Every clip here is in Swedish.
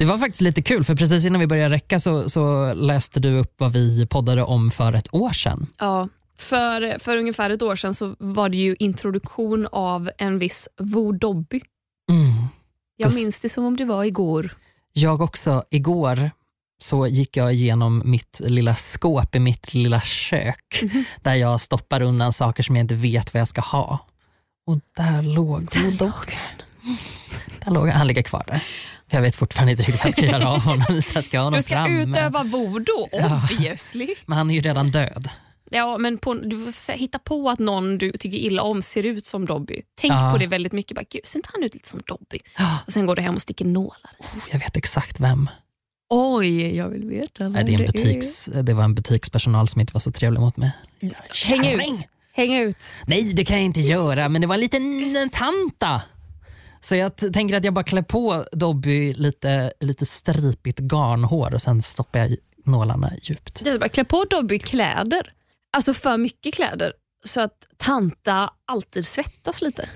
Det var faktiskt lite kul, för precis innan vi började räcka så, så läste du upp vad vi poddade om för ett år sedan. Ja, för, för ungefär ett år sedan så var det ju introduktion av en viss Vo Dobby. Mm. Jag minns det som om det var igår. Jag också, igår så gick jag igenom mitt lilla skåp i mitt lilla kök där jag stoppar undan saker som jag inte vet vad jag ska ha. Och där låg Voodoo. Där låg han, han ligger kvar där. Jag vet fortfarande inte riktigt vad jag ska göra av honom. Jag ska ha honom Du ska framme. utöva voodoo, Ja. obviously. Men han är ju redan död. Ja, men på, du får hitta på att någon du tycker illa om ser ut som Dobby. Tänk Ja. på det väldigt mycket. Bara, Gud, ser inte han ut lite som Dobby? Ja. Och Sen går du hem och sticker nålar. Oh, Jag vet exakt vem. Oj, jag vill veta Nej, det, är en butiks, det var en butikspersonal som inte var så trevlig mot mig. Häng ut. Häng ut. Nej, det kan jag inte göra, men det var en liten en tanta. Så jag tänker att jag bara klär på Dobby lite, lite stripigt garnhår och sen stoppar jag nålarna djupt. Det är bara, klä på Dobby kläder. Alltså för mycket kläder. Så att tanta alltid svettas lite.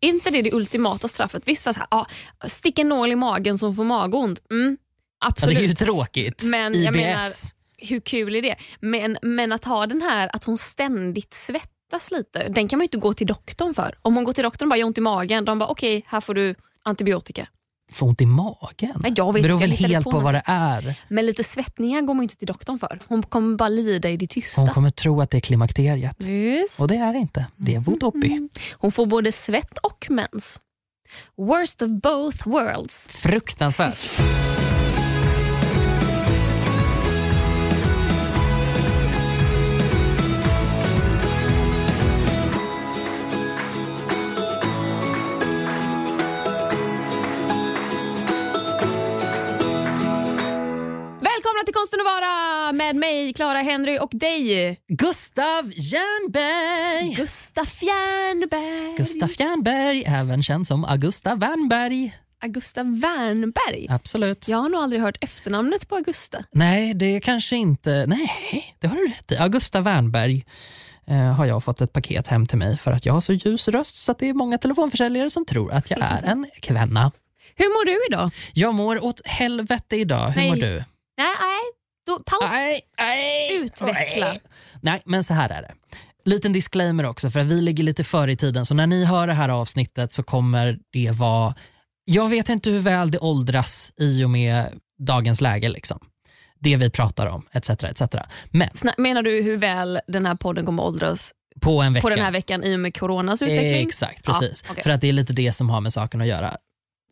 Är inte det det ultimata straffet? Visst, fast, ja, stick en nål i magen som får magont. Mm, Ja, det är ju absolut. tråkigt. Men IBS. jag menar- Hur kul är det? Men, men att ha den här att hon ständigt svettas lite, den kan man inte gå till doktorn för. Om hon går till doktorn och bara jag har ont i magen, de bara okej, här får du antibiotika. Får ont i magen? Nej, jag vet beror inte, väl helt på på vad det är. Men lite svettningar går man ju inte till doktorn för. Hon kommer bara lida i det tysta. Hon kommer tro att det är klimakteriet. Just. Och det är det inte. Det är Vodobby. Hon får både svett och mens. Worst of both worlds. Fruktansvärt. Välkomna till Konsten att vara med mig, Clara Henry och dig, Gustav Jernberg. Gustaf Jernberg. Gustaf Jernberg, även känd som Augusta Wernberg. Augusta Wernberg. Absolut. Jag har nog aldrig hört efternamnet på Augusta. Nej, det är kanske inte... Nej, det har du rätt i. Augusta Wernberg eh, har jag fått ett paket hem till mig för att jag har så ljus röst så att det är många telefonförsäljare som tror att jag är en kvinna. Hur mår du idag? Jag mår åt helvete idag. Hur Nej. mår du? Nej, nej. Då, paus. Nej, nej, Utveckla. nej. Nej, men så här är det. Liten disclaimer också, för att vi ligger lite före i tiden. Så när ni hör det här avsnittet så kommer det vara... Jag vet inte hur väl det åldras i och med dagens läge. Liksom. Det vi pratar om, etc. etc. Men Menar du hur väl den här podden kommer åldras på en vecka... på den här veckan i och med coronas utveckling? Exakt, Ja, precis. okej. För att det är lite det som har med saken att göra.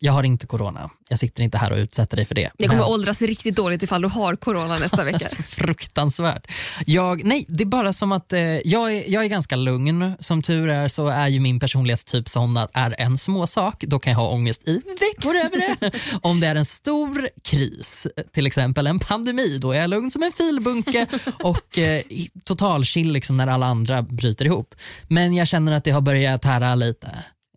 Jag har inte corona. Jag sitter inte här och utsätter dig för det. Det kommer Men- åldras riktigt dåligt ifall du har corona nästa vecka. Så fruktansvärt. Jag, nej, det är bara som att eh, jag, är, jag är ganska lugn. Som tur är så är ju min personlighetstyp sån att är en små sak, då kan jag ha ångest i veckor över det. Om det är en stor kris, till exempel en pandemi, då är jag lugn som en filbunke och eh, i- total chill liksom när alla andra bryter ihop. Men jag känner att det har börjat tära lite.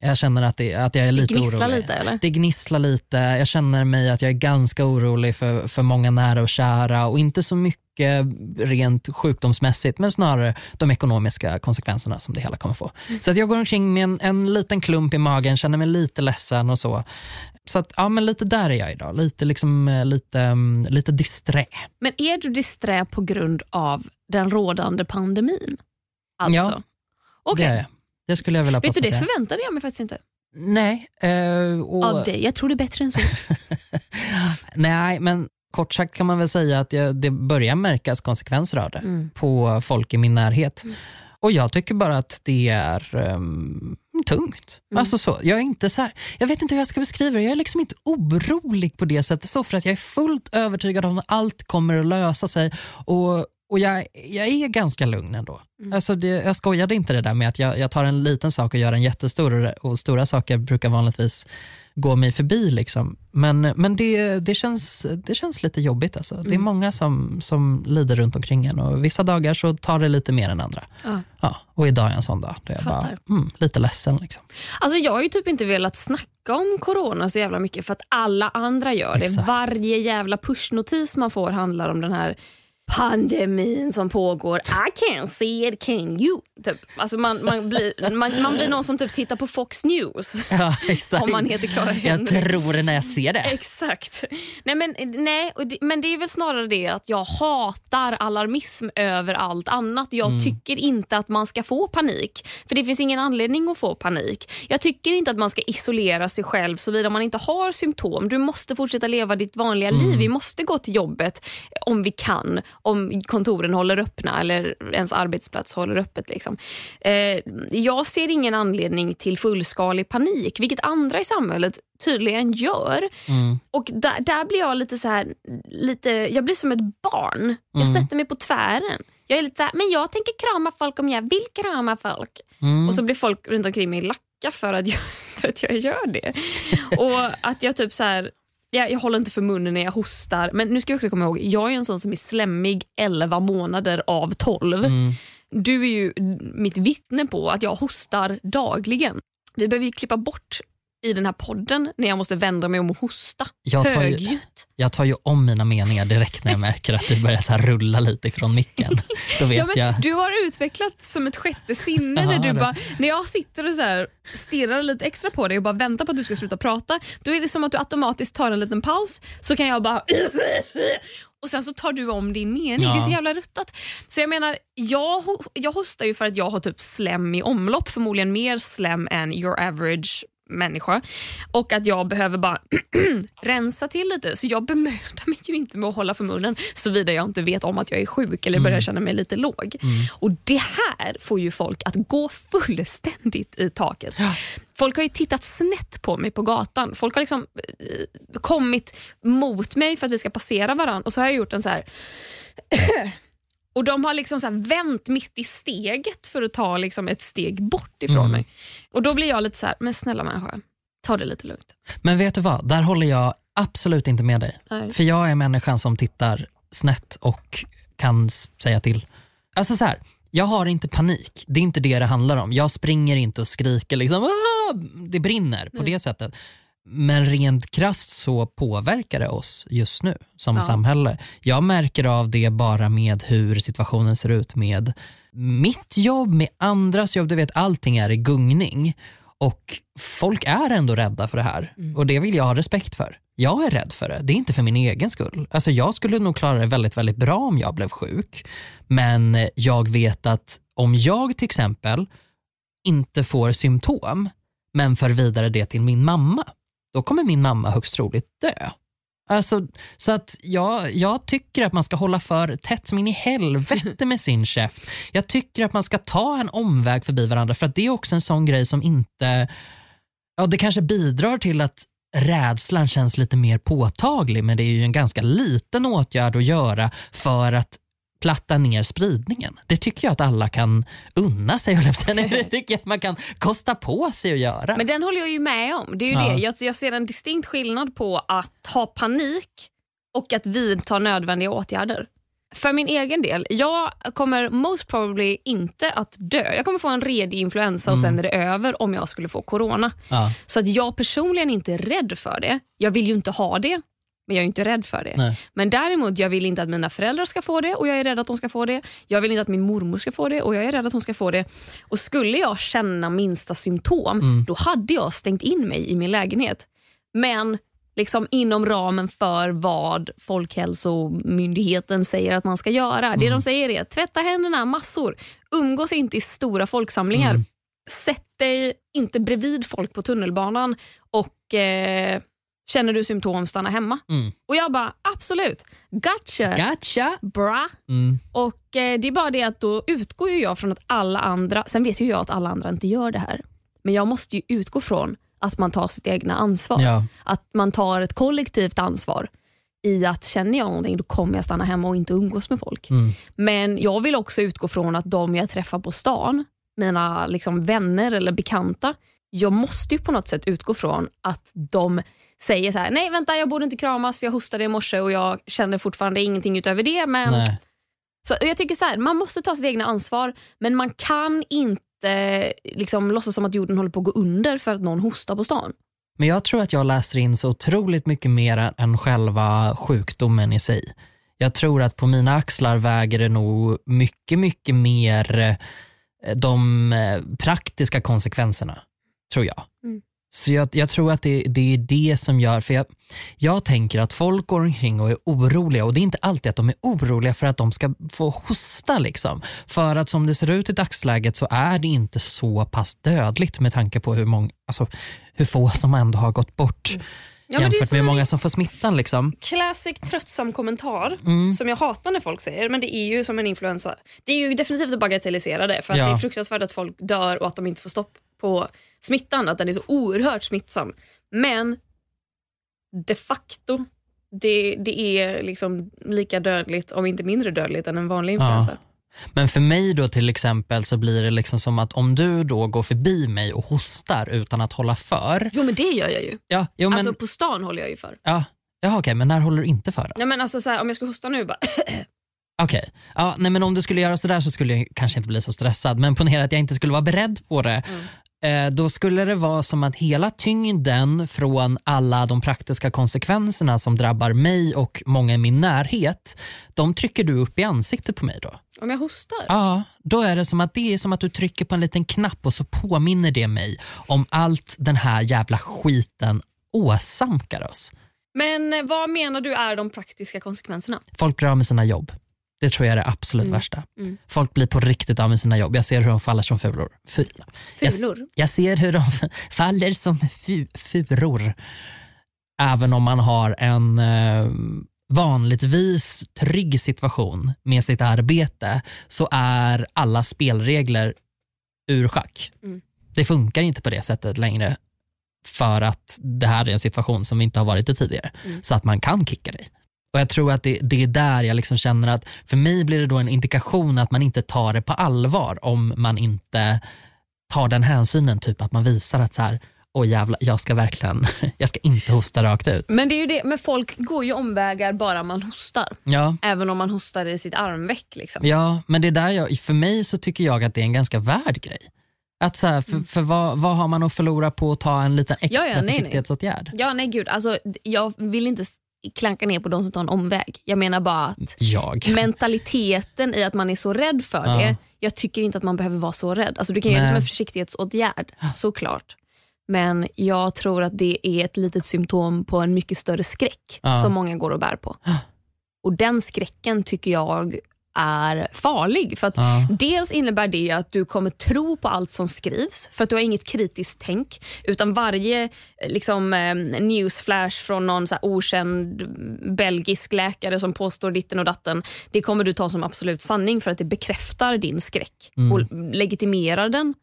Jag känner att, det, att jag är lite gnisslar orolig. lite, eller? Det gnisslar lite. Jag känner mig att jag är ganska orolig för, för många nära och kära och inte så mycket rent sjukdomsmässigt men snarare de ekonomiska konsekvenserna som det hela kommer få. Så att jag går omkring med en, en liten klump i magen, känner mig lite ledsen och så. Så att, ja, men lite där är jag idag. Lite, liksom, eh, lite, mm, lite disträ. Men är du disträ på grund av den rådande pandemin? Alltså. Ja, Okej. Det är jag. Det skulle jag vilja Vet du, det förväntade jag mig faktiskt inte. Nej. eh, och, Av dig. Jag tror det är bättre än så. Nej, men kort sagt kan man väl säga att jag, det börjar märkas konsekvenser av det Mm. på folk i min närhet. Och jag tycker bara att det är um, tungt. Mm. Alltså så, jag, är inte så här, jag vet inte hur jag ska beskriva det. Jag är liksom inte orolig på det sättet. Så för att jag är fullt övertygad om att allt kommer att lösa sig. Och, och jag, jag är ganska lugn ändå. Mm. Alltså det, jag skojade inte det där med att jag, jag tar en liten sak och gör en jättestor. Och, och stora saker brukar vanligtvis gå mig förbi. Liksom. Men, men det, det, känns, det känns lite jobbigt. Alltså. Det är Mm. många som, som lider runt omkring en och vissa dagar så tar det lite mer än andra. Ja. Ja, och idag är en sån dag då jag bara, Fattar. mm, lite ledsen. Liksom. Alltså jag har ju typ inte velat snacka om corona så jävla mycket för att alla andra gör det. Exakt. Varje jävla pushnotis man får handlar om den här pandemin som pågår. I can't see it, can you? Typ. Alltså man, man, blir, man, man blir någon som typ tittar på Fox News. Ja, exakt. Om man heter Clara Jag Henry. tror när jag ser det. Exakt. Nej, men, nej, det, men det är väl snarare det att jag hatar alarmism över allt annat. Jag Mm. tycker inte att man ska få panik. För det finns ingen anledning att få panik. Jag tycker inte att man ska isolera sig själv såvida man inte har symptom. Du måste fortsätta leva ditt vanliga Mm. liv. Vi måste gå till jobbet om vi kan. Om kontoren håller öppna eller ens arbetsplats håller öppet. Liksom. Eh, jag ser ingen anledning till fullskalig panik, vilket andra i samhället tydligen gör. Mm. Och där, där blir jag lite så här, lite, jag blir som ett barn. Jag Mm. sätter mig på tvären. Jag är lite så här, men jag tänker krama folk om jag vill krama folk. Mm. Och så blir folk runt omkring mig lacka för att jag, för att jag gör det. och att jag typ så här, jag, jag håller inte för munnen när jag hostar. Men nu ska jag också komma ihåg, jag är en sån som är slemmig 11 månader av 12. Mm. Du är ju mitt vittne på att jag hostar dagligen. Vi behöver ju klippa bort i den här podden när jag måste vända mig om och hosta. Jag tar ju-. Jag tar ju om mina meningar direkt när jag märker att du börjar så rulla lite ifrån micken. Då vet Ja, jag. Du har utvecklat som ett sjätte sinne när, du det. bara, när jag sitter och så här stirrar lite extra på dig och bara väntar på att du ska sluta prata. Då är det som att du automatiskt tar en liten paus så kan jag bara och sen så tar du om din mening. Ja. Det är så jävla ruttat. Så jag menar, jag, jag hostar ju för att jag har typ slem i omlopp, förmodligen mer slem än your average människa och att jag behöver bara rensa till lite. Så jag bemödar mig ju inte med att hålla för munnen såvida jag inte vet om att jag är sjuk eller börjar känna mig lite låg. Och Det här får ju folk att gå fullständigt i taket. Folk har ju tittat snett på mig på gatan. Folk har liksom eh, kommit mot mig för att vi ska passera varandra och så har jag gjort en så här och de har liksom så vänt mitt i steget för att ta liksom ett steg bort ifrån Mm. mig. Och Då blir jag lite så här, men snälla människa, ta det lite lugnt. Men vet du vad, där håller jag absolut inte med dig. Nej. För jag är människan som tittar snett och kan säga till. Alltså så här, jag har inte panik. Det är inte det det handlar om. Jag springer inte och skriker liksom, det brinner på det sättet. Men rent krasst så påverkar det oss just nu som Ja. samhälle. Jag märker av det bara med hur situationen ser ut med mitt jobb, med andras jobb. Du vet, allting är i gungning. Och folk är ändå rädda för det här och det vill jag ha respekt för. Jag är rädd för det, det är inte för min egen skull. Alltså jag skulle nog klara det väldigt, väldigt bra om jag blev sjuk. Men jag vet att om jag till exempel inte får symptom men för vidare det till min mamma, då kommer min mamma högst troligt dö. Alltså, så att jag, jag tycker att man ska hålla för tätt som in i helvete med sin käft. Jag tycker att man ska ta en omväg förbi varandra för att det är också en sån grej som inte, ja det kanske bidrar till att rädslan känns lite mer påtaglig men det är ju en ganska liten åtgärd att göra för att platta ner spridningen. Det tycker jag att alla kan unna sig. Det tycker jag att man kan kosta på sig att göra. Men den håller jag ju med om. Det är ju Ja. det. Jag, jag ser en distinkt skillnad på att ha panik och att vidta nödvändiga åtgärder. För min egen del, jag kommer most probably inte att dö. Jag kommer få en redig influensa och sen är det över om jag skulle få corona. ja, Så att jag personligen inte är rädd för det. Jag vill ju inte ha det, men jag är inte rädd för det. nej. Men däremot, jag vill inte att mina föräldrar ska få det och jag är rädd att de ska få det. Jag vill inte att min mormor ska få det och jag är rädd att hon ska få det. Och Skulle jag känna minsta symptom, då hade jag stängt in mig i min lägenhet. Men liksom inom ramen för vad Folkhälsomyndigheten säger att man ska göra. Det de säger är tvätta händerna massor, umgås inte i stora folksamlingar. Sätt dig inte bredvid folk på tunnelbanan och eh, känner du symptom, stanna hemma. Mm. Och jag bara, absolut, gotcha, Gotcha! bra. Mm. Och eh, Det är bara det att då utgår ju jag från att alla andra, sen vet ju jag att alla andra inte gör det här, men jag måste ju utgå från att man tar sitt egna ansvar. Ja. Att man tar ett kollektivt ansvar i att känner jag någonting då kommer jag stanna hemma och inte umgås med folk. Mm. Men jag vill också utgå från att de jag träffar på stan, mina liksom vänner eller bekanta, jag måste ju på något sätt utgå från att de säger så här: nej vänta jag borde inte kramas för jag hostade i morse och jag känner fortfarande ingenting utöver det. Men Nej. så jag tycker så här, man måste ta sitt egna ansvar men man kan inte liksom, låtsas som att jorden håller på att gå under för att någon hostar på stan. Men jag tror att jag läser in så otroligt mycket mer än- själva sjukdomen i sig. Jag tror att på mina axlar väger det nog mycket, mycket mer eh, de eh, praktiska konsekvenserna, tror jag. Mm. Så jag, jag tror att det, det är det som gör, för jag, jag tänker att folk går omkring och är oroliga och det är inte alltid att de är oroliga för att de ska få hosta. Liksom. För att som det ser ut i dagsläget så är det inte så pass dödligt med tanke på hur, många, alltså, hur få som ändå har gått bort Mm. Ja, jämfört med hur många som får smittan. Liksom. Classic tröttsam kommentar Mm. som jag hatar när folk säger, men det är ju som en influensa. Det är ju definitivt att bagatellisera det för att Ja. det är fruktansvärt att folk dör och att de inte får stopp på smittan, att den är så oerhört smittsam. Men de facto, det, det är liksom lika dödligt, om inte mindre dödligt än en vanlig influensa. Men för mig då till exempel så blir det liksom som att om du då går förbi mig och hostar utan att hålla för. Jo men det gör jag ju. Ja, jo, men, Alltså på stan håller jag ju för. ja, ja, okej, men när håller du inte för? Då? Nej, men alltså, så här, om jag ska hosta nu bara Okej, ja, nej, men om du skulle göra sådär så skulle jag kanske inte bli så stressad. Men ponera att jag inte skulle vara beredd på det. Eh, då skulle det vara som att hela tyngden från alla de praktiska konsekvenserna som drabbar mig och många i min närhet, de trycker du upp i ansiktet på mig då. om jag hostar. Ja, då är det som att det är som att du trycker på en liten knapp och så påminner det mig om allt den här jävla skiten åsamkar oss. Men eh, vad menar du är de praktiska konsekvenserna? Folk blir av med sina jobb. Det tror jag är det absolut Mm. värsta. Mm. Folk blir på riktigt av med sina jobb. Jag ser hur de faller som fulor. Fy. Jag, Fulor? jag ser hur de faller som fu, furor. Även om man har en eh, vanligtvis trygg situation med sitt arbete så är alla spelregler ur schack. Mm. Det funkar inte på det sättet längre för att det här är en situation som inte har varit i tidigare. Mm. Så att man kan kicka dig. Och Jag tror att det, det är där jag liksom känner att för mig blir det då en indikation att man inte tar det på allvar om man inte tar den hänsynen. Typ att man visar att så här, åh jävlar, jag ska verkligen, jag ska inte hosta rakt ut. Men det är ju det, men folk går ju omvägar bara man hostar. Ja, Även om man hostar i sitt armveck. Liksom. ja men det är där jag, för mig så tycker jag att det är en ganska värd grej. Att så här, för, för vad, vad har man att förlora på att ta en liten extra Mm. Ja, ja, nej, nej. försiktighetsåtgärd? Ja, nej gud. Alltså, jag vill inte klanka ner på de som tar en omväg. Jag menar bara att Jag. mentaliteten i att man är så rädd för Ja. det. Jag tycker inte att man behöver vara så rädd. Alltså, du kan göra det som Nej. en försiktighetsåtgärd, såklart. Men jag tror att det är ett litet symptom på en mycket större skräck Ja. som många går och bär på. Och den skräcken tycker jag är farlig. För att Ja. Dels innebär det att du kommer tro på allt som skrivs för att du har inget kritiskt tänk. Utan varje eh, liksom, eh, newsflash från någon så okänd belgisk läkare som påstår ditten och datten, det kommer du ta som absolut sanning för att det bekräftar din skräck Mm. och legitimerar den.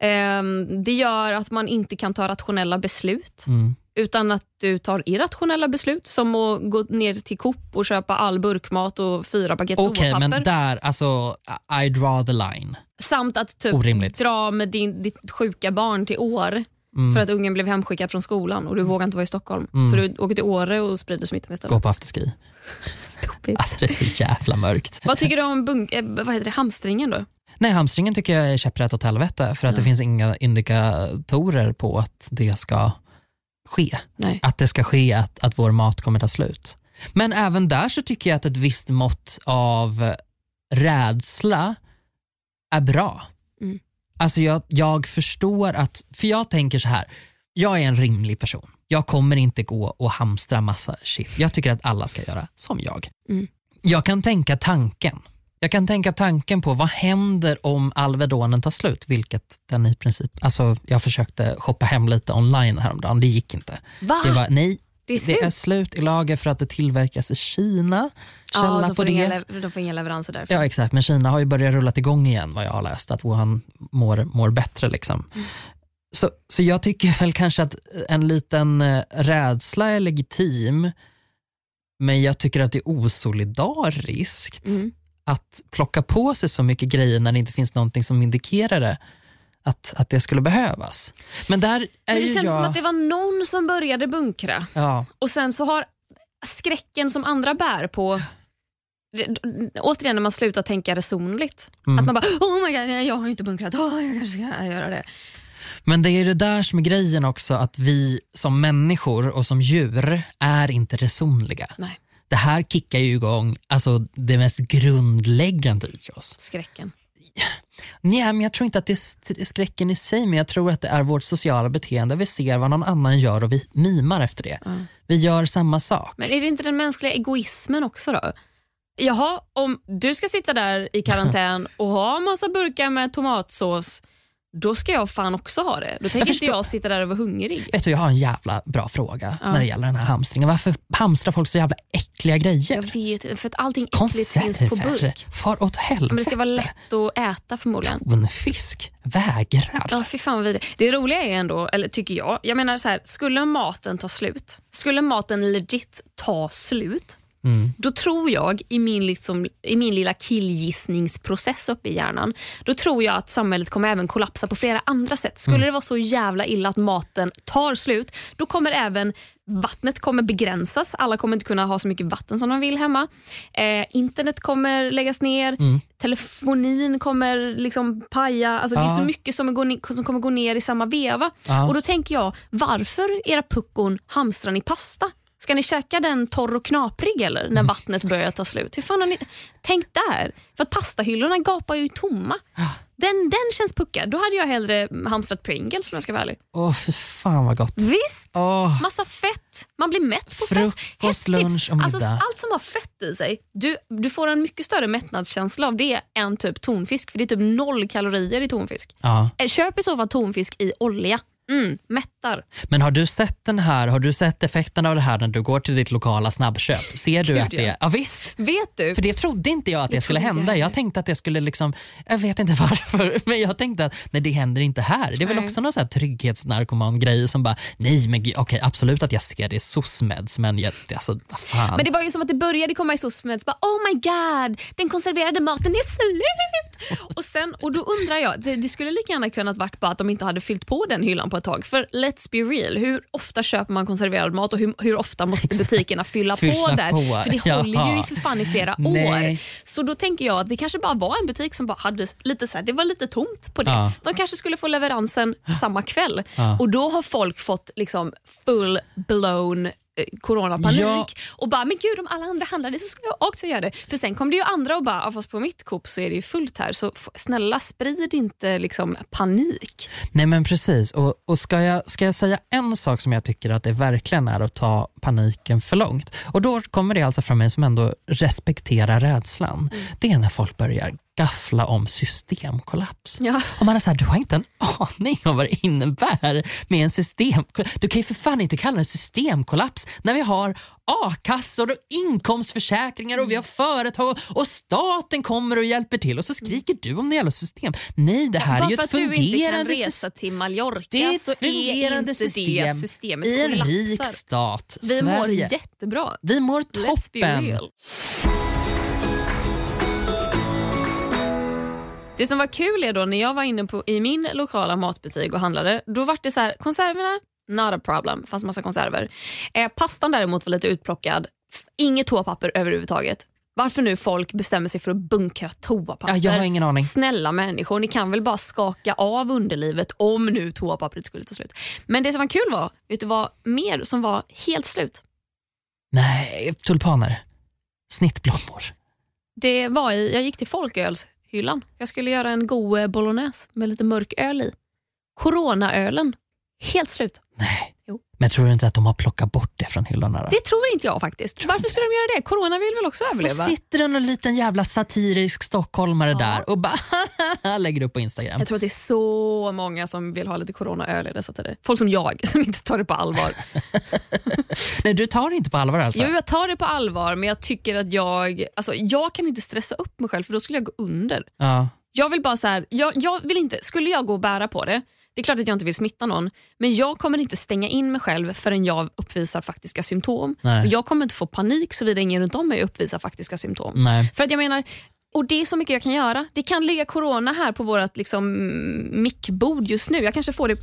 Ehm, det gör att man inte kan ta rationella beslut Mm. Utan att du tar irrationella beslut som att gå ner till Coop och köpa all burkmat och fyra paket Okej, toapapper. men där, alltså, I draw the line. Samt att typ Orimligt. dra med din, ditt sjuka barn till År Mm. för att ungen blev hemskickad från skolan och du vågar inte vara i Stockholm. Mm. Så du åker till Åre och sprider smittan istället. Gå på afterski. Stupid. Alltså det är så jävla mörkt. Vad tycker du om bunk- eh, vad heter det, hamstringen då? Nej, hamstringen tycker jag är käpprätt åt helvete för att det Ja. finns inga indikatorer på att det ska ske. Nej. Att det ska ske att, att vår mat kommer ta slut. Men även där så tycker jag att ett visst mått av rädsla är bra. Mm. Alltså jag, jag förstår att, för jag tänker så här, jag är en rimlig person. Jag kommer inte gå och hamstra massa shit. Jag tycker att alla ska göra som jag. Mm. Jag kan tänka tanken. Jag kan tänka tanken på vad händer om Alvedonen tar slut, vilket den i princip, alltså jag försökte shoppa hem lite online häromdagen, det gick inte. Va? Det var, nej, det är det slut? är slut i lager för att det tillverkas i Kina. Källa ja, så på får det. inga, de får inga leveranser därifrån. Ja exakt, men Kina har ju börjat rulla igång igen vad jag har läst, att Wuhan mår, mår bättre. Liksom. Mm. Så, så jag tycker väl kanske att en liten eh, rädsla är legitim, men jag tycker att det är osolidariskt Mm. Att plocka på sig så mycket grejer när det inte finns någonting som indikerar det, att, att det skulle behövas. Men där är Men det känns jag... som att det var någon som började bunkra ja, och sen så har skräcken som andra bär på det- Återigen när man slutar tänka resonligt. Mm. Att man bara oh my god, nej, jag har inte bunkrat, oh, jag kanske ska göra det. Men det är det där som är grejen också, att vi som människor och som djur är inte resonliga. Nej. Det här kickar ju igång alltså, det mest grundläggande i oss. Skräcken. Nej, men jag tror inte att det är skräcken i sig, men jag tror att det är vårt sociala beteende. Vi ser vad någon annan gör och vi mimar efter det. Mm. Vi gör samma sak. Men är det inte den mänskliga egoismen också då? Jaha, om du ska sitta där i karantän och ha massa burkar med tomatsås, då ska jag fan också ha det. Då tänker inte förstår. jag sitta där och vara hungrig. Vet du, jag har en jävla bra fråga när det gäller den här hamstringen. Varför hamstrar folk så jävla äckliga grejer? Jag vet inte, för att allting äckligt finns på burk. Far åt helvete. Men det ska vara lätt att äta förmodligen. Tonfisk. Vägrar. Ja, fy fan vad. Det roliga är ändå, eller tycker jag, jag menar så här, skulle maten ta slut, skulle maten legit ta slut, Mm. då tror jag i min, liksom, i min lilla killgissningsprocess uppe i hjärnan, då tror jag att samhället kommer även kollapsa på flera andra sätt. Skulle Mm. det vara så jävla illa att maten tar slut, då kommer även vattnet kommer begränsas. Alla kommer inte kunna ha så mycket vatten som de vill hemma. Eh, internet kommer läggas ner. Mm. Telefonin kommer liksom paja. Alltså Det är så mycket som, går som kommer gå ner i samma veva. Ja. Och Då tänker jag, varför era puckon hamstrar ni pasta? Ska ni käka den torr och knaprig eller Mm. när vattnet börjar ta slut? Hur fan har ni tänkt där? För att pastahyllorna gapar ju tomma. Den, den känns puckad. Då hade jag hellre hamstrat Pringles om jag ska vara ärlig. Åh, för fan vad gott. Visst! Åh, Massa fett. Man blir mätt på Frukost, fett. Hästtips. lunch och middag. Alltså, allt som har fett i sig, du, du får en mycket större mättnadskänsla av det än typ tonfisk. För det är typ noll kalorier i tonfisk. ja. Eh, Köp i så fall tonfisk i olja. Mm, mättar. Men har du sett den här, har du sett effekten av det här när du går till ditt lokala snabbköp? Ser du att det ja. ja visst. Vet du? För det trodde inte jag att det, Det skulle hända. jag tänkte att det skulle liksom, jag vet inte varför, men jag tänkte att nej, det händer inte här. Det är väl Nej. också någon så här trygghetsnarkoman-grej som bara, nej men okej absolut att jag ser det i SOSMEDS men jag, alltså vad fan. Men det var ju som att det började komma i SOSMED. Bara, oh my god, den konserverade maten är slut! och, sen, och då undrar jag, det, det skulle lika gärna kunnat varit bara att de inte hade fyllt på den hyllan på ett tag. För let's be real, hur ofta köper man konserverad mat och hur, hur ofta måste butikerna fylla på Fylla där? på, För det ja. håller ju för fan i flera Nej. år. Så då tänker jag att det kanske bara var en butik som bara hade lite så här, det var lite tomt på det. Ja. De kanske skulle få leveransen samma kväll. Ja. Och då har folk fått liksom full blown coronapanik Ja. och bara, men gud om alla andra handlade så skulle jag också göra det. För sen kom det ju andra och bara, "Ja, fast på mitt Coop så är det ju fullt här så snälla sprid inte liksom panik. Nej men precis, och, och ska, jag, ska jag säga en sak som jag tycker att det verkligen är att ta paniken för långt, och då kommer det alltså från mig som ändå respekterar rädslan, det är när folk börjar gaffla om systemkollaps. Ja. Och man är så här, du har inte en aning om vad det innebär med en systemkollaps. Du kan ju för fan inte kalla det systemkollaps när vi har a-kassor och inkomstförsäkringar och vi har företag och staten kommer och hjälper till och så skriker du om det jävla system. Nej, det här är Bara ju för ett att du inte kan fungerande resa system. till Mallorca Det är så ett fungerande är inte system, det systemet i en rik stat, Vi mår Sverige. jättebra. Vi mår toppen. Det som var kul är då när jag var inne på, i min lokala matbutik och handlade, då var det så här, konserverna, not a problem, fanns massa konserver. Eh, pastan däremot var lite utplockad, inget toapapper överhuvudtaget. Varför nu folk bestämmer sig för att bunkra toapapper? Ja, jag har ingen aning. Snälla människor, ni kan väl bara skaka av underlivet om nu toapappret skulle ta slut. Men det som var kul var, vet du vad mer som var helt slut? Nej, tulpaner. Snittblommor. Det var i, jag gick till Hyllan, Jag skulle göra en god eh, bolognese med lite mörk öl i. Coronaölen, helt slut. Nej. Jo. Men tror du inte att de har plockat bort det från hyllorna? Då? Det tror inte jag faktiskt. Varför skulle de göra det? Corona vill väl också Då överleva? sitter det någon liten jävla satirisk stockholmare Ja. där och bara lägger upp på Instagram. Jag tror att det är så många som vill ha lite coronaöl i dessa tider. Folk som jag som inte tar det på allvar. Nej, du tar det inte på allvar alltså? Jo, jag tar det på allvar men jag tycker att jag, alltså, jag kan inte stressa upp mig själv för då skulle jag gå under. Ja. Jag vill bara så här, jag, jag vill inte, skulle jag gå och bära på det, det är klart att jag inte vill smitta någon, men jag kommer inte stänga in mig själv förrän jag uppvisar faktiska symptom. Nej. Och jag kommer inte få panik såvida ingen runt om mig uppvisar faktiska symptom. Nej. För att jag menar, och det är så mycket jag kan göra. Det kan ligga corona här på vårt liksom, mickbord just nu. Jag kanske får det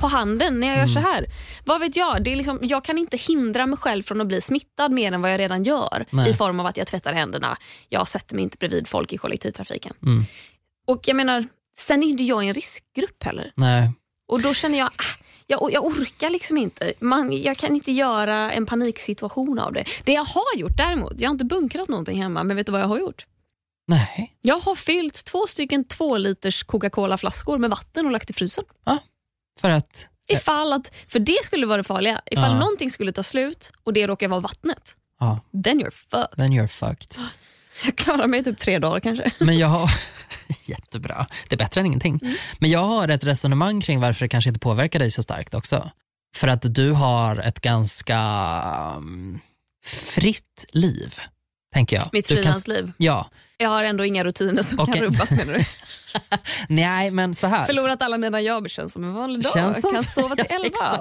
på handen när jag gör så Mm. här. Vad vet jag? Det är liksom, jag kan inte hindra mig själv från att bli smittad mer än vad jag redan gör. Nej. I form av att jag tvättar händerna. Jag sätter mig inte bredvid folk i kollektivtrafiken. Mm. Och jag menar, sen är inte jag i en riskgrupp heller. Nej. Och då känner jag, ah, Jag, jag orkar liksom inte. Man, jag kan inte göra en paniksituation av det. Det jag har gjort däremot, jag har inte bunkrat någonting hemma, men vet du vad jag har gjort? Nej. Jag har fyllt två stycken två liters Coca-Cola-flaskor med vatten och lagt i frysen. För att... Ifall att, för det skulle vara det farliga. Ifall Ja. någonting skulle ta slut och det råkar vara vattnet, Ja, then you're fucked. then you're fucked. Jag klarar mig typ tre dagar kanske. Men jag har... Jättebra. Det är bättre än ingenting. Men jag har ett resonemang kring varför det kanske inte påverkar dig så starkt också. För att du har ett ganska um, fritt liv, tänker jag. Mitt kan- frilansliv. Ja. Jag har ändå inga rutiner som Okej. kan rubbas menar du? Nej, men så här. Förlorat alla mina jobb, känns som en vanlig dag. Känns som- Kan sova till elva.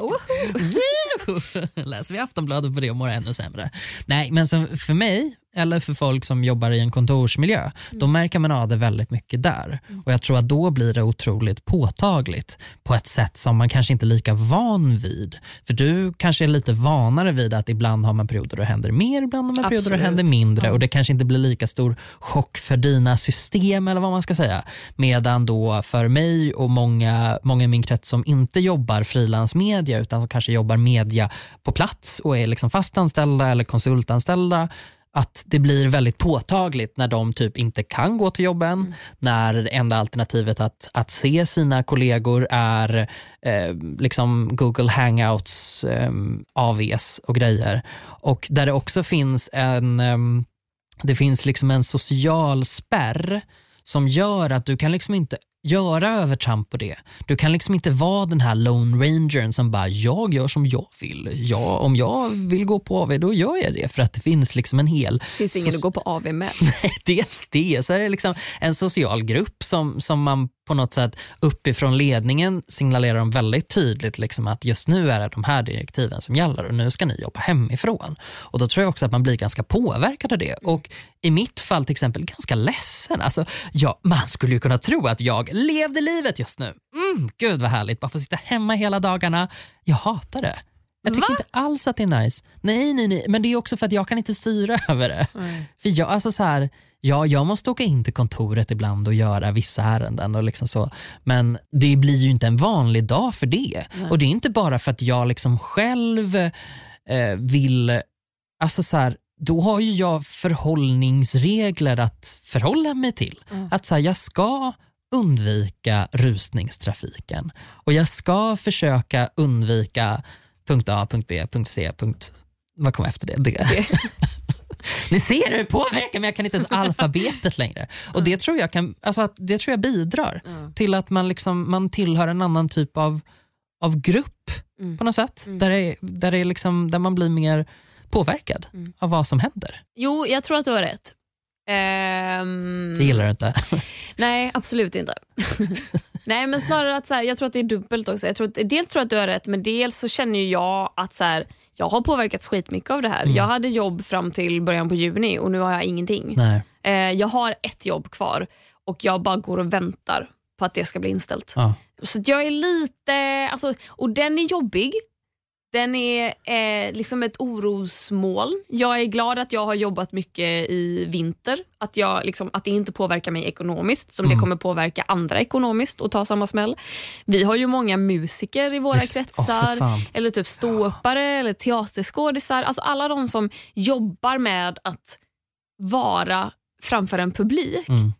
Läser vi Aftonbladet på det och mår ännu sämre. Nej, men så för mig, eller för folk som jobbar i en kontorsmiljö, då märker man av det väldigt mycket där. Och Jag tror att då blir det otroligt påtagligt på ett sätt som man kanske inte är lika van vid. För du kanske är lite vanare vid att ibland har man perioder det händer mer, ibland har man perioder Absolut. händer mindre Ja. och det kanske inte blir lika stor chock för dina system eller vad man ska säga. Medan då för mig och många, många i min krets som inte jobbar frilansmedia utan som kanske jobbar media på plats och är liksom fastanställda eller konsultanställda att det blir väldigt påtagligt när de typ inte kan gå till jobben, när det enda alternativet att, att se sina kollegor är eh, liksom Google Hangouts, eh, AVs och grejer. Och där det också finns en, ehm, det finns liksom en social spärr som gör att du kan liksom inte göra övertramp på det. Du kan liksom inte vara den här lone rangern som bara, jag gör som jag vill. Ja, om jag vill gå på AV, då gör jag det. För att det finns liksom en hel Finns ingen att gå på AV med? Nej, dels det. Så är det liksom en social grupp som, som man på något sätt uppifrån ledningen signalerar de väldigt tydligt liksom att just nu är det de här direktiven som gäller och nu ska ni jobba hemifrån. Och Då tror jag också att man blir ganska påverkad av det. Och i mitt fall till exempel ganska ledsen. Alltså, ja, man skulle ju kunna tro att jag levde livet just nu. Mm, gud vad härligt, bara få sitta hemma hela dagarna. Jag hatar det. Jag tycker Va? inte alls att det är nice. Nej, nej, nej. Men det är också för att jag kan inte styra över det. För jag, alltså så här, ja, jag måste åka in till kontoret ibland och göra vissa ärenden. Och liksom så. Men det blir ju inte en vanlig dag för det. Och det är inte bara för att jag liksom själv eh, vill... Alltså så här, då har ju jag förhållningsregler att förhålla mig till. Att så här, jag ska undvika rusningstrafiken och jag ska försöka undvika punkt A, punkt B, punkt C, punkt... Vad kommer efter det? det. Ni ser hur det påverkar mig, jag kan inte ens alfabetet längre. Och det tror jag, kan, alltså att, det tror jag bidrar till att man, liksom, man tillhör en annan typ av, av grupp Mm. på något sätt. Där, det, är- där, det är liksom, där man blir mer påverkad Mm. av vad som händer. Jo, jag tror att du har rätt. Ehm, Det gillar du inte. Nej, absolut inte. nej, men snarare att så här, jag tror att det är dubbelt också. Jag tror att, dels tror jag att du har rätt, men dels så känner jag att så här, jag har påverkats skitmycket av det här. Mm. Jag hade jobb fram till början på juni och nu har jag ingenting. Nej. Eh, jag har ett jobb kvar och jag bara går och väntar på att det ska bli inställt. Ja. Så jag är lite, alltså, och den är jobbig. Den är eh, liksom ett orosmoln. Jag är glad att jag har jobbat mycket i vinter. Att, jag, liksom, att det inte påverkar mig ekonomiskt som Mm. det kommer påverka andra ekonomiskt och ta samma smäll. Vi har ju många musiker i våra för kretsar. fan. eller typ ståuppare eller teaterskådisar. Alltså alla de som jobbar med att vara framför en publik. Mm.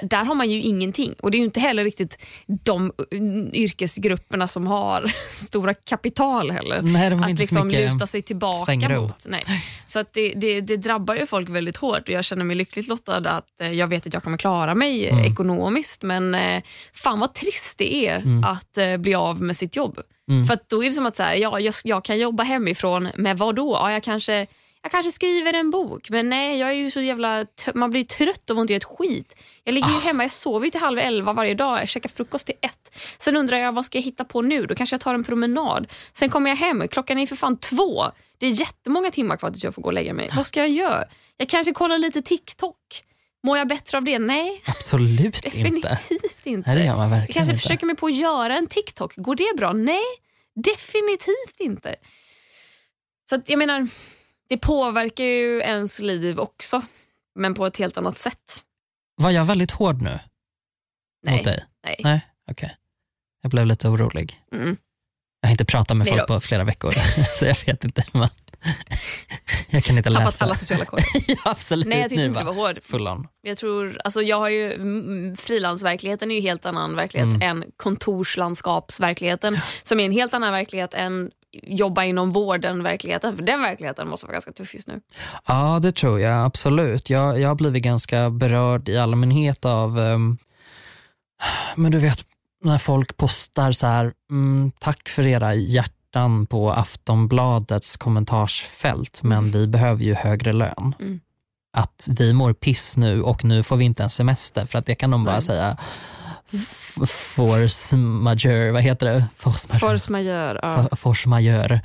Där, där har man ju ingenting. Och det är ju inte heller riktigt de mm, yrkesgrupperna som har stora kapital heller. Nej, de har att inte liksom luta sig tillbaka svängrum. mot. Nej. Så att det, det, det drabbar ju folk väldigt hårt och jag känner mig lyckligt lottad att eh, jag vet att jag kommer klara mig eh, Mm. ekonomiskt men eh, fan vad trist det är Mm. att bli av med sitt jobb. Mm. För att då är det som att så här, ja, jag, jag kan jobba hemifrån med vad då? Ja, jag, kanske, jag kanske skriver en bok men nej jag är ju så jävla man blir trött och får inte göra ett skit. Jag ligger ju Ah. hemma, jag sover ju till halv elva varje dag, jag käkar frukost till ett. Sen undrar jag vad ska jag hitta på nu? Då kanske jag tar en promenad. Sen kommer jag hem, klockan är för fan två. Det är jättemånga timmar kvar tills jag får gå och lägga mig. Vad ska jag göra? Jag kanske kollar lite TikTok. Mår jag bättre av det? Nej, Absolut inte. definitivt inte. Nej, det gör man Jag verkligen kanske inte. försöker mig på att göra en TikTok. Går det bra? Nej, definitivt inte. Så att jag menar, det påverkar ju ens liv också. Men på ett helt annat sätt. Var jag väldigt hård nu Nej. mot dig? Nej. Nej, okej. Jag blev lite orolig. Mm. Jag har inte pratat med Nej folk då. på flera veckor, så jag vet inte. Men jag kan inte Tappat läsa. alla sociala koder. ja, absolut. Nej, jag tyckte inte det var hård. Full on. Jag tror, alltså jag har ju, mm, frilansverkligheten är ju helt annan verklighet Mm. än kontorslandskapsverkligheten som är en helt annan verklighet än jobba inom vården verkligheten. För den verkligheten måste vara ganska tuff just nu. Ja, det tror jag absolut. Jag, jag har blivit ganska berörd i allmänhet av, ehm, men du vet, när folk postar så här, mm, tack för era hjärtan på Aftonbladets kommentarsfält, men vi behöver ju högre lön. Mm. Att vi mår piss nu och nu får vi inte en semester, för att det kan de bara Nej. säga force majeure, vad heter det? Force majeure. Force majeure. Ja. Force majeure.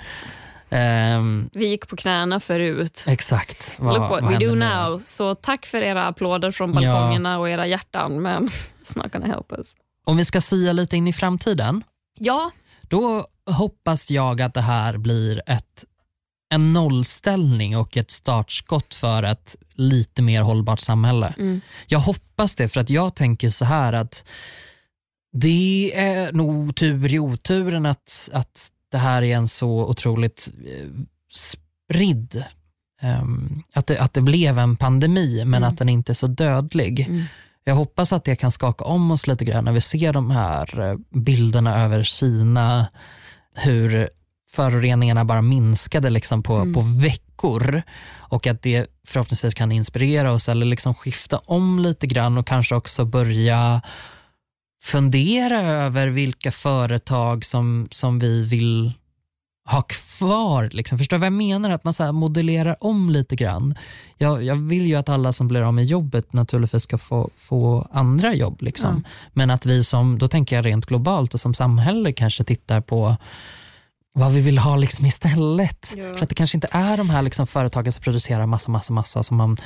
Ehm, Vi gick på knäna förut. exakt. Vad- Look what we do nu? now. Så tack för era applåder från Ja. balkongerna och era hjärtan, men it's not gonna help us. Om vi ska sia lite in i framtiden, Ja, då hoppas jag att det här blir ett, en nollställning och ett startskott för ett lite mer hållbart samhälle. mm. Jag hoppas det för att jag tänker så här att det är nog tur i oturen att, att det här är en så otroligt eh, spridd ehm, att, det, att det blev en pandemi men Mm. att den inte är så dödlig. Mm. Jag hoppas att det kan skaka om oss lite grann när vi ser de här eh, bilderna över Kina, hur föroreningarna bara minskade liksom på, Mm. på veckor och att det förhoppningsvis kan inspirera oss eller liksom skifta om lite grann och kanske också börja fundera över vilka företag som, som vi vill ha kvar. Liksom. Förstår du vad jag menar? Att man så modellerar om lite grann. Jag, jag vill ju att alla som blir av med jobbet naturligtvis ska få, få andra jobb. Liksom. Men att vi som, då tänker jag rent globalt och som samhälle kanske tittar på vad vi vill ha liksom istället. Ja. För att det kanske inte är de här liksom företagen som producerar massa, massa, massa. Som man,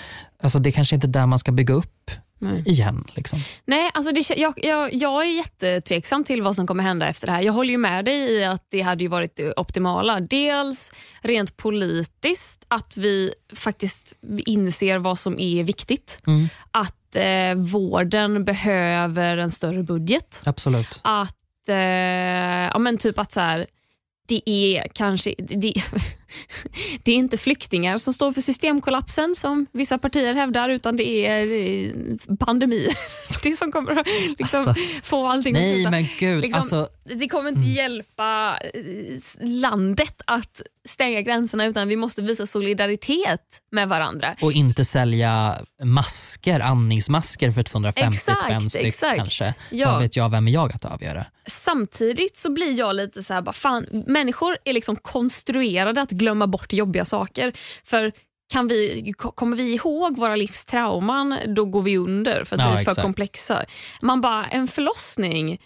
alltså det kanske inte är där man ska bygga upp Nej. igen. Liksom. Nej, alltså det, jag, jag, jag är jättetveksam till vad som kommer hända efter det här. Jag håller ju med dig i att det hade ju varit det optimala. Dels rent politiskt, att vi faktiskt inser vad som är viktigt. Mm, Att eh, vården behöver en större budget. absolut. Att, eh, ja men typ att så här, det är kanske, det, det är inte flyktingar som står för systemkollapsen som vissa partier hävdar utan det är eh, pandemi. Det som kommer att liksom, Alltså, få allting att Nej sluta. men gud. Liksom, alltså, Det kommer inte hjälpa eh, landet att stänga gränserna utan vi måste visa solidaritet med varandra. och inte sälja masker, andningsmasker för 250 Exakt, spänn styck exakt. kanske. Ja. Vad vet jag, vem är jag att avgöra? Samtidigt så blir jag lite så här, bara, fan, människor är liksom konstruerade att glömma bort jobbiga saker. För kan vi, kommer vi ihåg våra livs trauman, då går vi under för att Ja, vi är för exakt. komplexa. Man bara, en förlossning,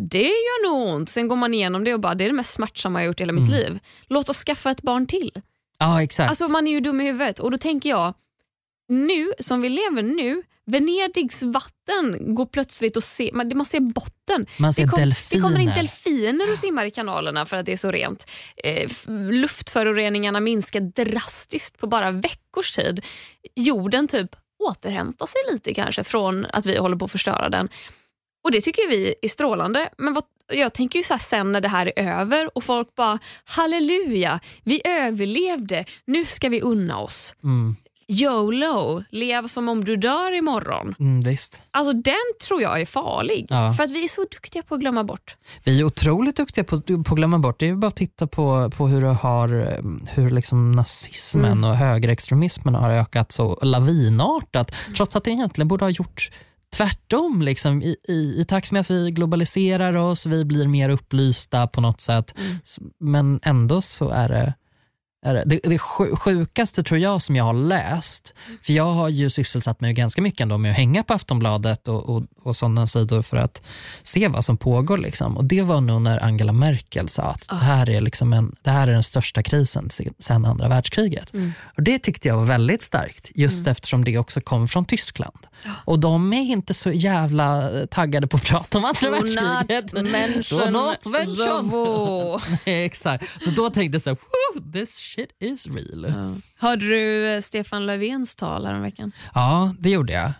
det gör nog ont. Sen går man igenom det och bara, det är det mest smärtsamma jag gjort i hela mitt Mm. liv. Låt oss skaffa ett barn till. Ja exakt. Alltså man är ju dum i huvudet och då tänker jag, nu som vi lever nu, Venedigs vatten går plötsligt att se, man, man ser botten. Man ser det, kom, det delfiner. kommer in delfiner och simmar i kanalerna för att det är så rent. Eh, luftföroreningarna minskar drastiskt på bara veckors tid. Jorden typ återhämtar sig lite kanske från att vi håller på att förstöra den. Och Det tycker vi är strålande. Men vad, jag tänker ju så sen när det här är över och folk bara halleluja, vi överlevde, nu ska vi unna oss. Mm, YOLO, lev som om du dör imorgon. mm, visst. Alltså den tror jag är farlig. Ja. För att vi är så duktiga på att glömma bort. Vi är otroligt duktiga på, på att glömma bort. Det är bara att titta på, på hur, har, hur liksom nazismen Mm. och högerextremismen har ökat så lavinartat. Trots att det egentligen borde ha gjort tvärtom. Liksom, i, i, I takt med att vi globaliserar oss, vi blir mer upplysta på något sätt. Mm. Men ändå så är det det, det, det sju- sjukaste tror jag som jag har läst, för jag har ju sysselsatt mig ganska mycket ändå med att hänga på Aftonbladet och, och, och sådana sidor för att se vad som pågår. Liksom. Och Det var nog när Angela Merkel sa att det, här är liksom en, det här är den största krisen se- sedan andra världskriget. Mm. Och Det tyckte jag var väldigt starkt, just eftersom det också kom från Tyskland. Och de är inte så jävla taggade på att prata om andra världskriget. Do not mention not mention. Exakt. Så då tänkte jag så här, "Woo, this shit is real. Ja, Hörde du eh, Stefan Löfvens tal häromveckan? det gjorde jag.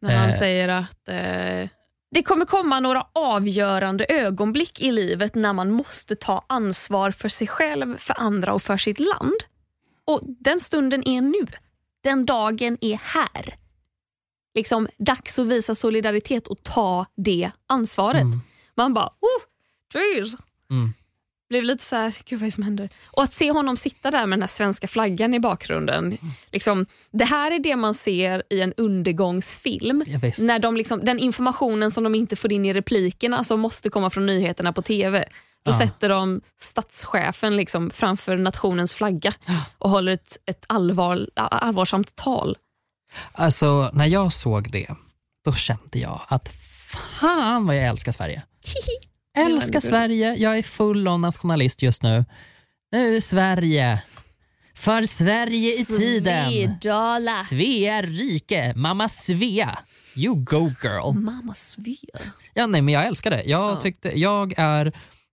När han Eh. säger att eh, Det kommer komma några avgörande ögonblick i livet när man måste ta ansvar för sig själv, för andra och för sitt land. Och Den stunden är nu. Den dagen är här. Liksom Dags att visa solidaritet och ta det ansvaret. Mm. Man bara, oh, jeez. Mm. Blev lite så här, gud vad är det som händer? Och att se honom sitta där med den här svenska flaggan i bakgrunden. Liksom, det här är det man ser i en undergångsfilm. Ja. När de liksom, den informationen som de inte får in i replikerna som måste komma från nyheterna på TV. Då Ja. sätter de statschefen liksom framför nationens flagga och håller ett, ett allvar, allvarsamt tal. Alltså, när jag såg det, då kände jag att fan vad jag älskar Sverige. Älskar. Sverige. Jag är full on nationalist just nu. Nu är Sverige. För Sverige i tiden. Svedala. Svea rike. Mamma Svea. You go girl. Mamma Svea. Ja, nej, men jag älskar det. Jag, Ja. tyckte, jag är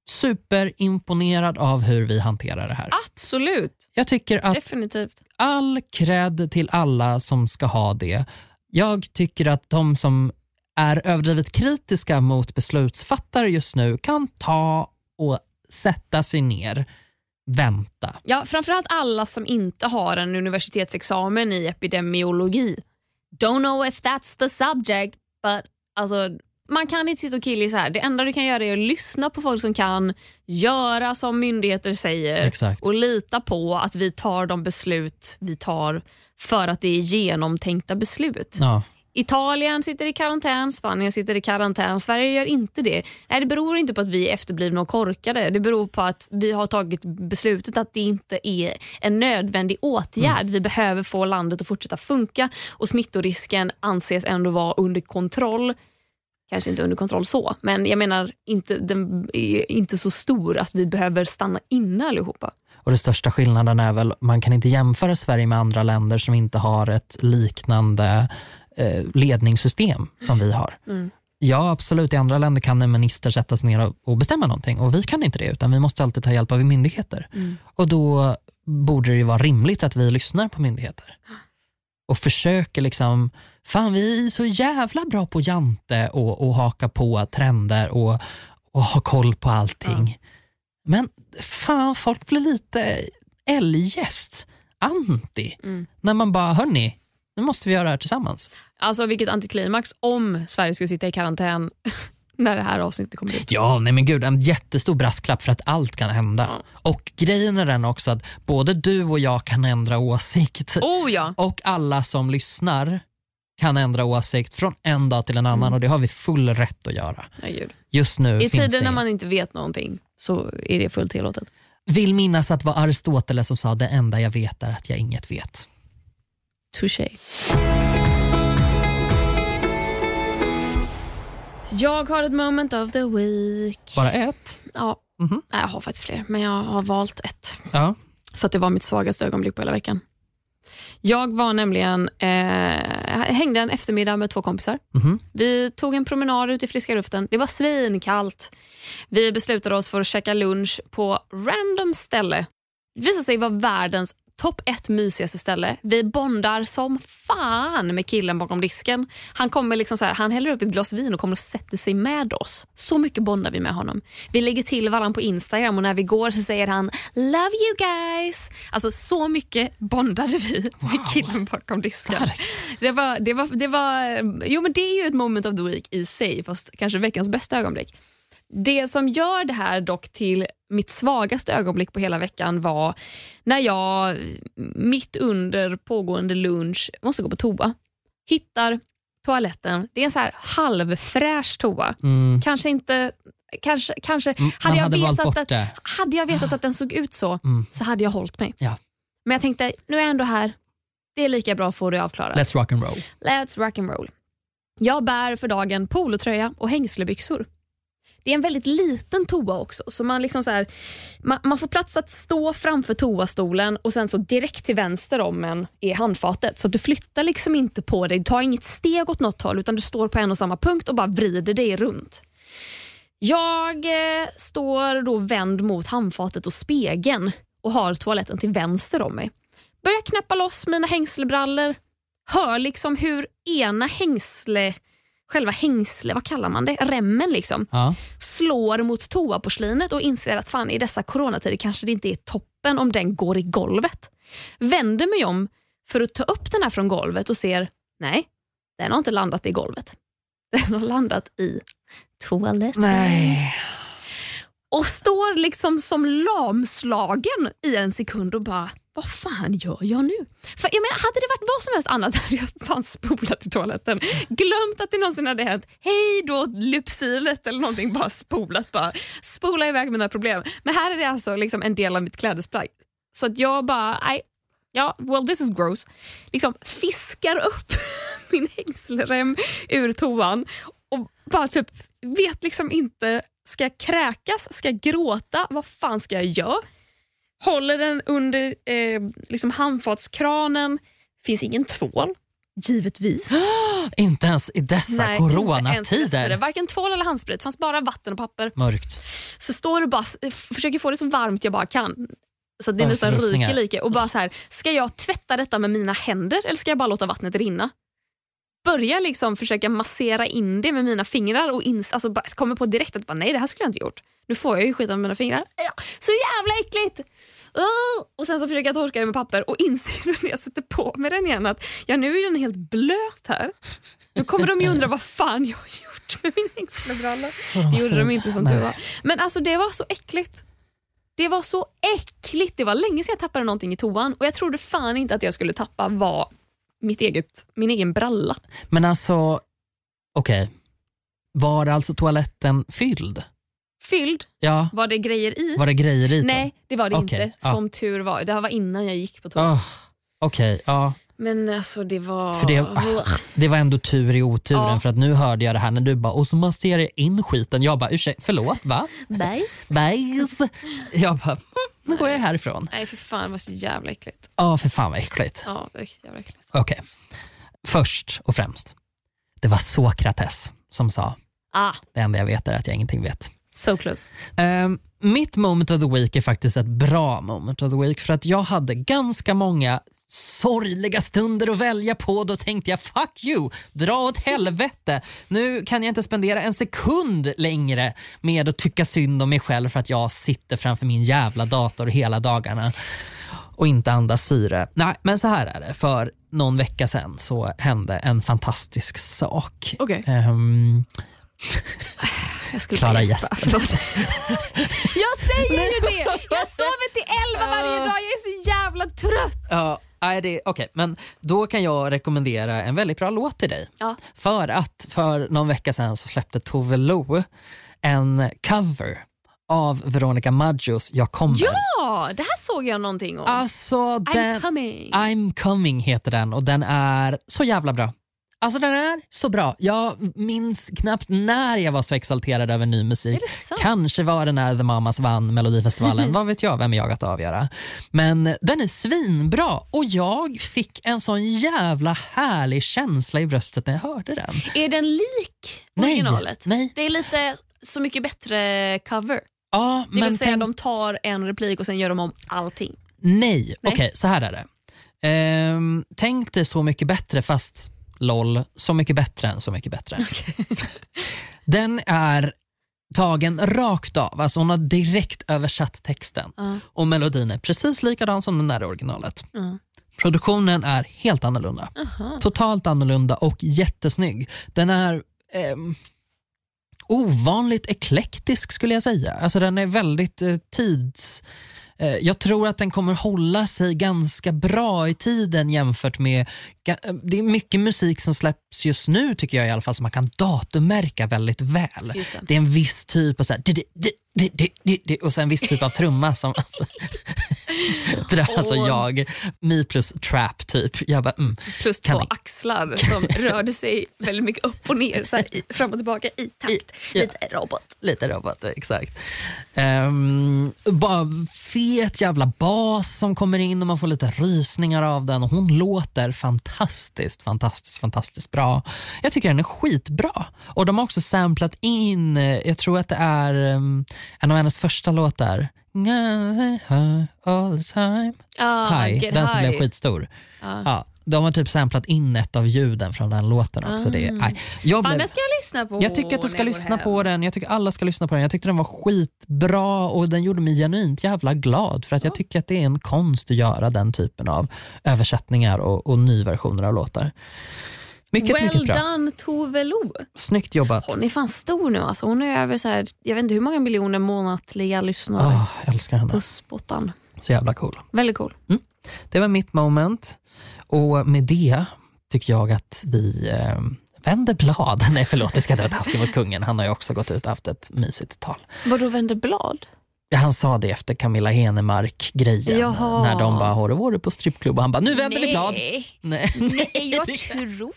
superimponerad av hur vi hanterar det här. Absolut, Jag tycker att definitivt. all cred till alla som ska ha det. Jag tycker att de som är överdrivet kritiska mot beslutsfattare just nu kan ta och sätta sig ner, vänta. Ja, framförallt alla som inte har en universitetsexamen i epidemiologi. Don't know if that's the subject, but alltså, man kan inte sitta och killgissa här. Det enda du kan göra är att lyssna på folk som kan, göra som myndigheter säger Exakt. och lita på att vi tar de beslut vi tar för att det är genomtänkta beslut. Ja. Italien sitter i karantän, Spanien sitter i karantän, Sverige gör inte det. Nej, det beror inte på att vi är efterblivna och korkade. Det beror på att vi har tagit beslutet att det inte är en nödvändig åtgärd. Vi behöver få landet att fortsätta funka och smittorisken anses ändå vara under kontroll. Kanske inte under kontroll så, men jag menar inte, den är inte så stor att vi behöver stanna inne allihopa. Och den största skillnaden är väl, man kan inte jämföra Sverige med andra länder som inte har ett liknande eh, ledningssystem som vi har. Mm. Ja, absolut. I andra länder kan en minister sätta sig ner och- bestämma någonting och vi kan inte det, utan vi måste alltid ta hjälp av myndigheter. Och då borde det ju vara rimligt att vi lyssnar på myndigheter och försöker liksom, fan vi är så jävla bra på jante och, och haka på trender och, och ha koll på allting. Men fan, folk blir lite eljest, anti, Mm. när man bara, hörni, nu måste vi göra det här tillsammans. Alltså vilket antiklimax om Sverige skulle sitta i karantän när det här avsnittet kommer ut. Ja, nej men gud, en jättestor brasklapp för att allt kan hända. Ja. Och grejen är den också att både du och jag kan ändra åsikt Oh ja! och alla som lyssnar kan ändra åsikt från en dag till en annan och det har vi full rätt att göra. Gud. Just nu I tider när man inte vet någonting så är det fullt tillåtet. Vill minnas att det var Aristoteles som sa det enda jag vet är att jag inget vet. Touché. Jag har ett moment of the week. Bara ett? Ja, Mhm. nej, jag har faktiskt fler, men jag har valt ett. Ja. För att det var mitt svagaste ögonblick på hela veckan. Jag var nämligen, eh, hängde en eftermiddag med två kompisar. Mhm. Vi tog en promenad ut i friska luften. Det var svinkallt. Vi beslutade oss för att käka lunch på random ställe. Det visade sig vara världens topp ett mysigaste ställe. Vi bondar som fan med killen bakom disken. Han kommer liksom så här, han häller upp ett glas vin och kommer och sätter sig med oss. Så mycket bondar vi med honom. Vi lägger till varandra på Instagram och när vi går så säger han “Love you guys”. Alltså så mycket bondade vi med killen bakom disken. Det var, det, var, det, var, jo, men det är ju ett moment of the week i sig, fast kanske veckans bästa ögonblick. Det som gör det här dock till mitt svagaste ögonblick på hela veckan var när jag mitt under pågående lunch måste gå på toa. Hittar toaletten. Det är en så här halvfräsch toa. Mm. Kanske inte... Kanske, kanske, Mm, hade, jag hade vetat att, hade jag vetat att den såg ut så, Mm. så hade jag hållit mig. Ja. Men jag tänkte, nu är jag ändå här. Det är lika bra att få det avklarat. Let's rock and roll. Let's rock and roll. Jag bär för dagen polotröja och hängslebyxor. Det är en väldigt liten toa också, så man, liksom så här, man, man får plats att stå framför toastolen och sen så direkt till vänster om en är handfatet. Så att du flyttar liksom inte på dig, du tar inget steg åt något håll utan du står på en och samma punkt och bara vrider dig runt. Jag eh, står då vänd mot handfatet och spegeln och har toaletten till vänster om mig. Börjar knäppa loss mina hängslebrallor, hör liksom hur ena hängsle själva hängsle, vad kallar man det? Remmen liksom. Ja. Slår mot toaporslinet och inser att fan i dessa coronatider kanske det inte är toppen om den går i golvet. Vänder mig om för att ta upp den här från golvet och ser, nej, den har inte landat i golvet. Den har landat i toaletten. Nej. Och står liksom som lamslagen i en sekund och bara, vad fan gör jag nu? För jag menar, Hade det varit vad som helst annat hade jag fan spolat i toaletten. Glömt att det någonsin hade hänt. Hej då lypsylet eller någonting. Bara spolat. Bara. Spola iväg mina problem. Men här är det alltså liksom en del av mitt klädesplagg. Så att jag bara, nej, ja, well this is gross. Liksom fiskar upp min hängselrem ur toan och bara typ vet liksom inte, ska jag kräkas, ska jag gråta, vad fan ska jag göra? Håller den under eh, liksom handfatskranen, finns ingen tvål, givetvis. Inte ens i dessa Nej, coronatider. Varken tvål eller handsprit, det fanns bara vatten och papper. Mörkt. Så står och bara s- försöker få det så varmt jag bara kan. Så det nästan ryker lika. Och bara så här, ska jag tvätta detta med mina händer eller ska jag bara låta vattnet rinna? Börjar liksom försöka massera in det med mina fingrar och ins- alltså kommer på direkt att bara, nej det här skulle jag inte gjort. Nu får jag ju skita med mina fingrar. Så jävla äckligt! Och sen så försöker jag torka det med papper och inser när jag sätter på mig den igen att ja, nu är den helt blöt här. Nu kommer de ju undra vad fan jag har gjort med min hängslebralla. Det gjorde de inte som tur var. Men alltså det var så äckligt. Det var så äckligt. Det var länge sedan jag tappade någonting i toan och jag trodde fan inte att jag skulle tappa var mitt eget, min egen bralla. Men alltså, okej. Var alltså toaletten fylld? Fylld, Ja, var det grejer i? var det grejer i? Nej, det var det Okej, inte. ja. Som tur var. Det här var innan jag gick på toan. Oh, Okej, ja. Men alltså det var... För det, det var ändå tur i oturen Ja. för att nu hörde jag det här när du bara och så masserar jag in skiten. Jag bara ursäkta, förlåt va? Bajs. Bajs. Jag bara, "Mm, nu går jag härifrån. Nej för fan var så jävla äckligt. Ja, för fan vad äckligt. Ja, riktigt jävla äckligt. Okej, först och främst. Det var Sokrates som sa, Ah, det enda jag vet är att jag ingenting vet. So close. Ehm, mitt moment of the week är faktiskt ett bra moment of the week för att jag hade ganska många sorgliga stunder att välja på. Då tänkte jag fuck you, dra åt helvete. Nu kan jag inte spendera en sekund längre med att tycka synd om mig själv för att jag sitter framför min jävla dator hela dagarna och inte andas syre. Nej, men så här är det. För någon vecka sedan så hände en fantastisk sak. Okej. Ehm, Jag skulle Klara gäspa. Förlåt. jag säger ju det! Jag sover till elva varje dag, jag är så jävla trött. Ja, nej, det, okay. men då kan jag rekommendera en väldigt bra låt till dig. Ja. För att för någon vecka sedan så släppte Tove Lo en cover av Veronica Maggios Jag kommer. Ja, det här såg jag någonting om. Alltså, I'm den, coming. I'm coming heter den och den är så jävla bra. Alltså den är så bra. Jag minns knappt när jag var så exalterad över ny musik. Kanske var det när The Mamas vann Melodifestivalen, vad vet jag, vem är jag att avgöra. Men den är svinbra och jag fick en sån jävla härlig känsla i bröstet när jag hörde den. Är den lik originalet? nej. Det är lite Så mycket bättre cover. Ja, Det men vill säga tänk- de tar en replik och sen gör de om allting. Nej, Nej. okej så här är det. Ehm, tänk dig Så mycket bättre fast LOL, Så mycket bättre än Så mycket bättre. Den är tagen rakt av, alltså hon har direkt översatt texten Ja. och melodin är precis likadan som den där i originalet. Ja. Produktionen är helt annorlunda. Aha. Totalt annorlunda och jättesnygg. Den är ehm, ovanligt eklektisk skulle jag säga. Alltså den är väldigt eh, tids... Eh, jag tror att den kommer hålla sig ganska bra i tiden jämfört med... eh, Det är mycket musik som släpps just nu tycker jag i alla fall som man kan datummärka väldigt väl. Det. Det är en viss typ av så här, di- di- di- och så en viss typ av trumma som... Alltså, det där är alltså jag, me plus trap typ. Jag bara, mm. Plus två ni? axlar som rörde sig väldigt mycket upp och ner, så här, fram och tillbaka i takt. I- ja. Lite robot. Lite robot, exakt. Um, bara fet jävla bas som kommer in och man får lite rysningar av den. Och hon låter fantastiskt, fantastiskt, fantastiskt bra. Jag tycker den är skitbra. Och de har också samplat in, eh, jag tror att det är um, en av hennes första låtar. All the time. High, Get den som high. blev skitstor. Ja. Ja, de har typ samplat in ett av ljuden från den låten också. Det, är- nej. jag, Fan, blev, den ska jag lyssna på. jag tycker att du ska lyssna på den. Jag tycker alla ska lyssna på den. Jag tyckte den var skitbra och den gjorde mig genuint jävla glad för att jag tycker att det är en konst att göra den typen av översättningar och, och nyversioner av låtar. Mycket, well mycket bra. done Tove Lo. Snyggt jobbat. Hon är fan stor nu. Alltså. Hon är över så här, jag vet inte hur många miljoner månatliga lyssnare Ah, jag älskar henne. på spottan. Så jävla cool. Väldigt cool. Det var mitt moment och med det tycker jag att vi eh, vänder blad. Nej förlåt, det ska inte vara taskigt mot kungen. Han har ju också gått ut och haft ett mysigt tal. Vadå vänder blad? Ja, han sa det efter Camilla Henemark-grejen. Jaha. När de bara, har du varit på strippklubb? Och han bara, nu vänder vi blad. Nej. Nej, jag tror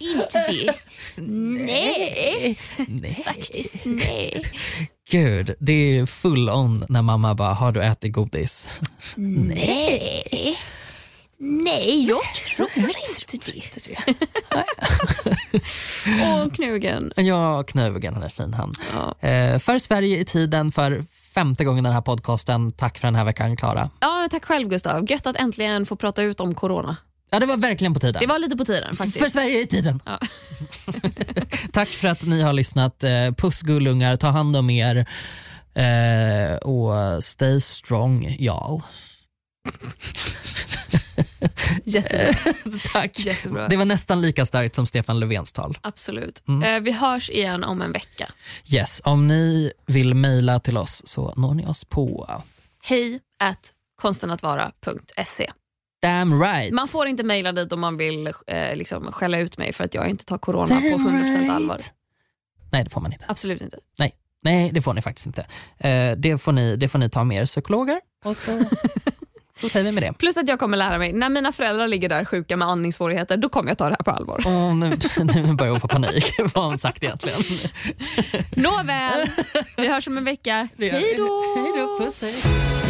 inte det. Nej, Nej. faktiskt nej. Gud, det är full on när mamma bara, har du ätit godis? Nej. Nej, jag tror inte det. Och knugen. Ja, Knögen, han är fin han. Ja. Eh, för Sverige i tiden, för femte gången den här podcasten. Tack för den här veckan, Klara. ja, tack själv Gustav. Gött att äntligen få prata ut om corona. Ja, det var verkligen på tiden. Det var lite på tiden faktiskt. För Sverige i tiden. Ja. Tack för att ni har lyssnat. Eh, Puss gullungar, ta hand om er eh, och stay strong y'all. Jättebra. Tack. Jättebra. Det var nästan lika starkt som Stefan Löfvens tal. Absolut. Mm. Eh, vi hörs igen om en vecka. Yes, om ni vill mejla till oss så når ni oss på Hej at konstenatvara.se. damn right. Man får inte mejla dit om man vill eh, liksom skälla ut mig för att jag inte tar corona på 100% allvar. Nej, det får man inte. Absolut inte. Nej, det får ni faktiskt inte. Eh, det, får ni, det får ni ta med er psykologer och så, så säger vi med det. Plus att jag kommer lära mig, när mina föräldrar ligger där sjuka med andningssvårigheter, då kommer jag ta det här på allvar. Och nu, nu börjar hon få panik. Vad har hon sagt egentligen? Nåväl, vi hörs om en vecka. Hej då! Hej då, puss hej.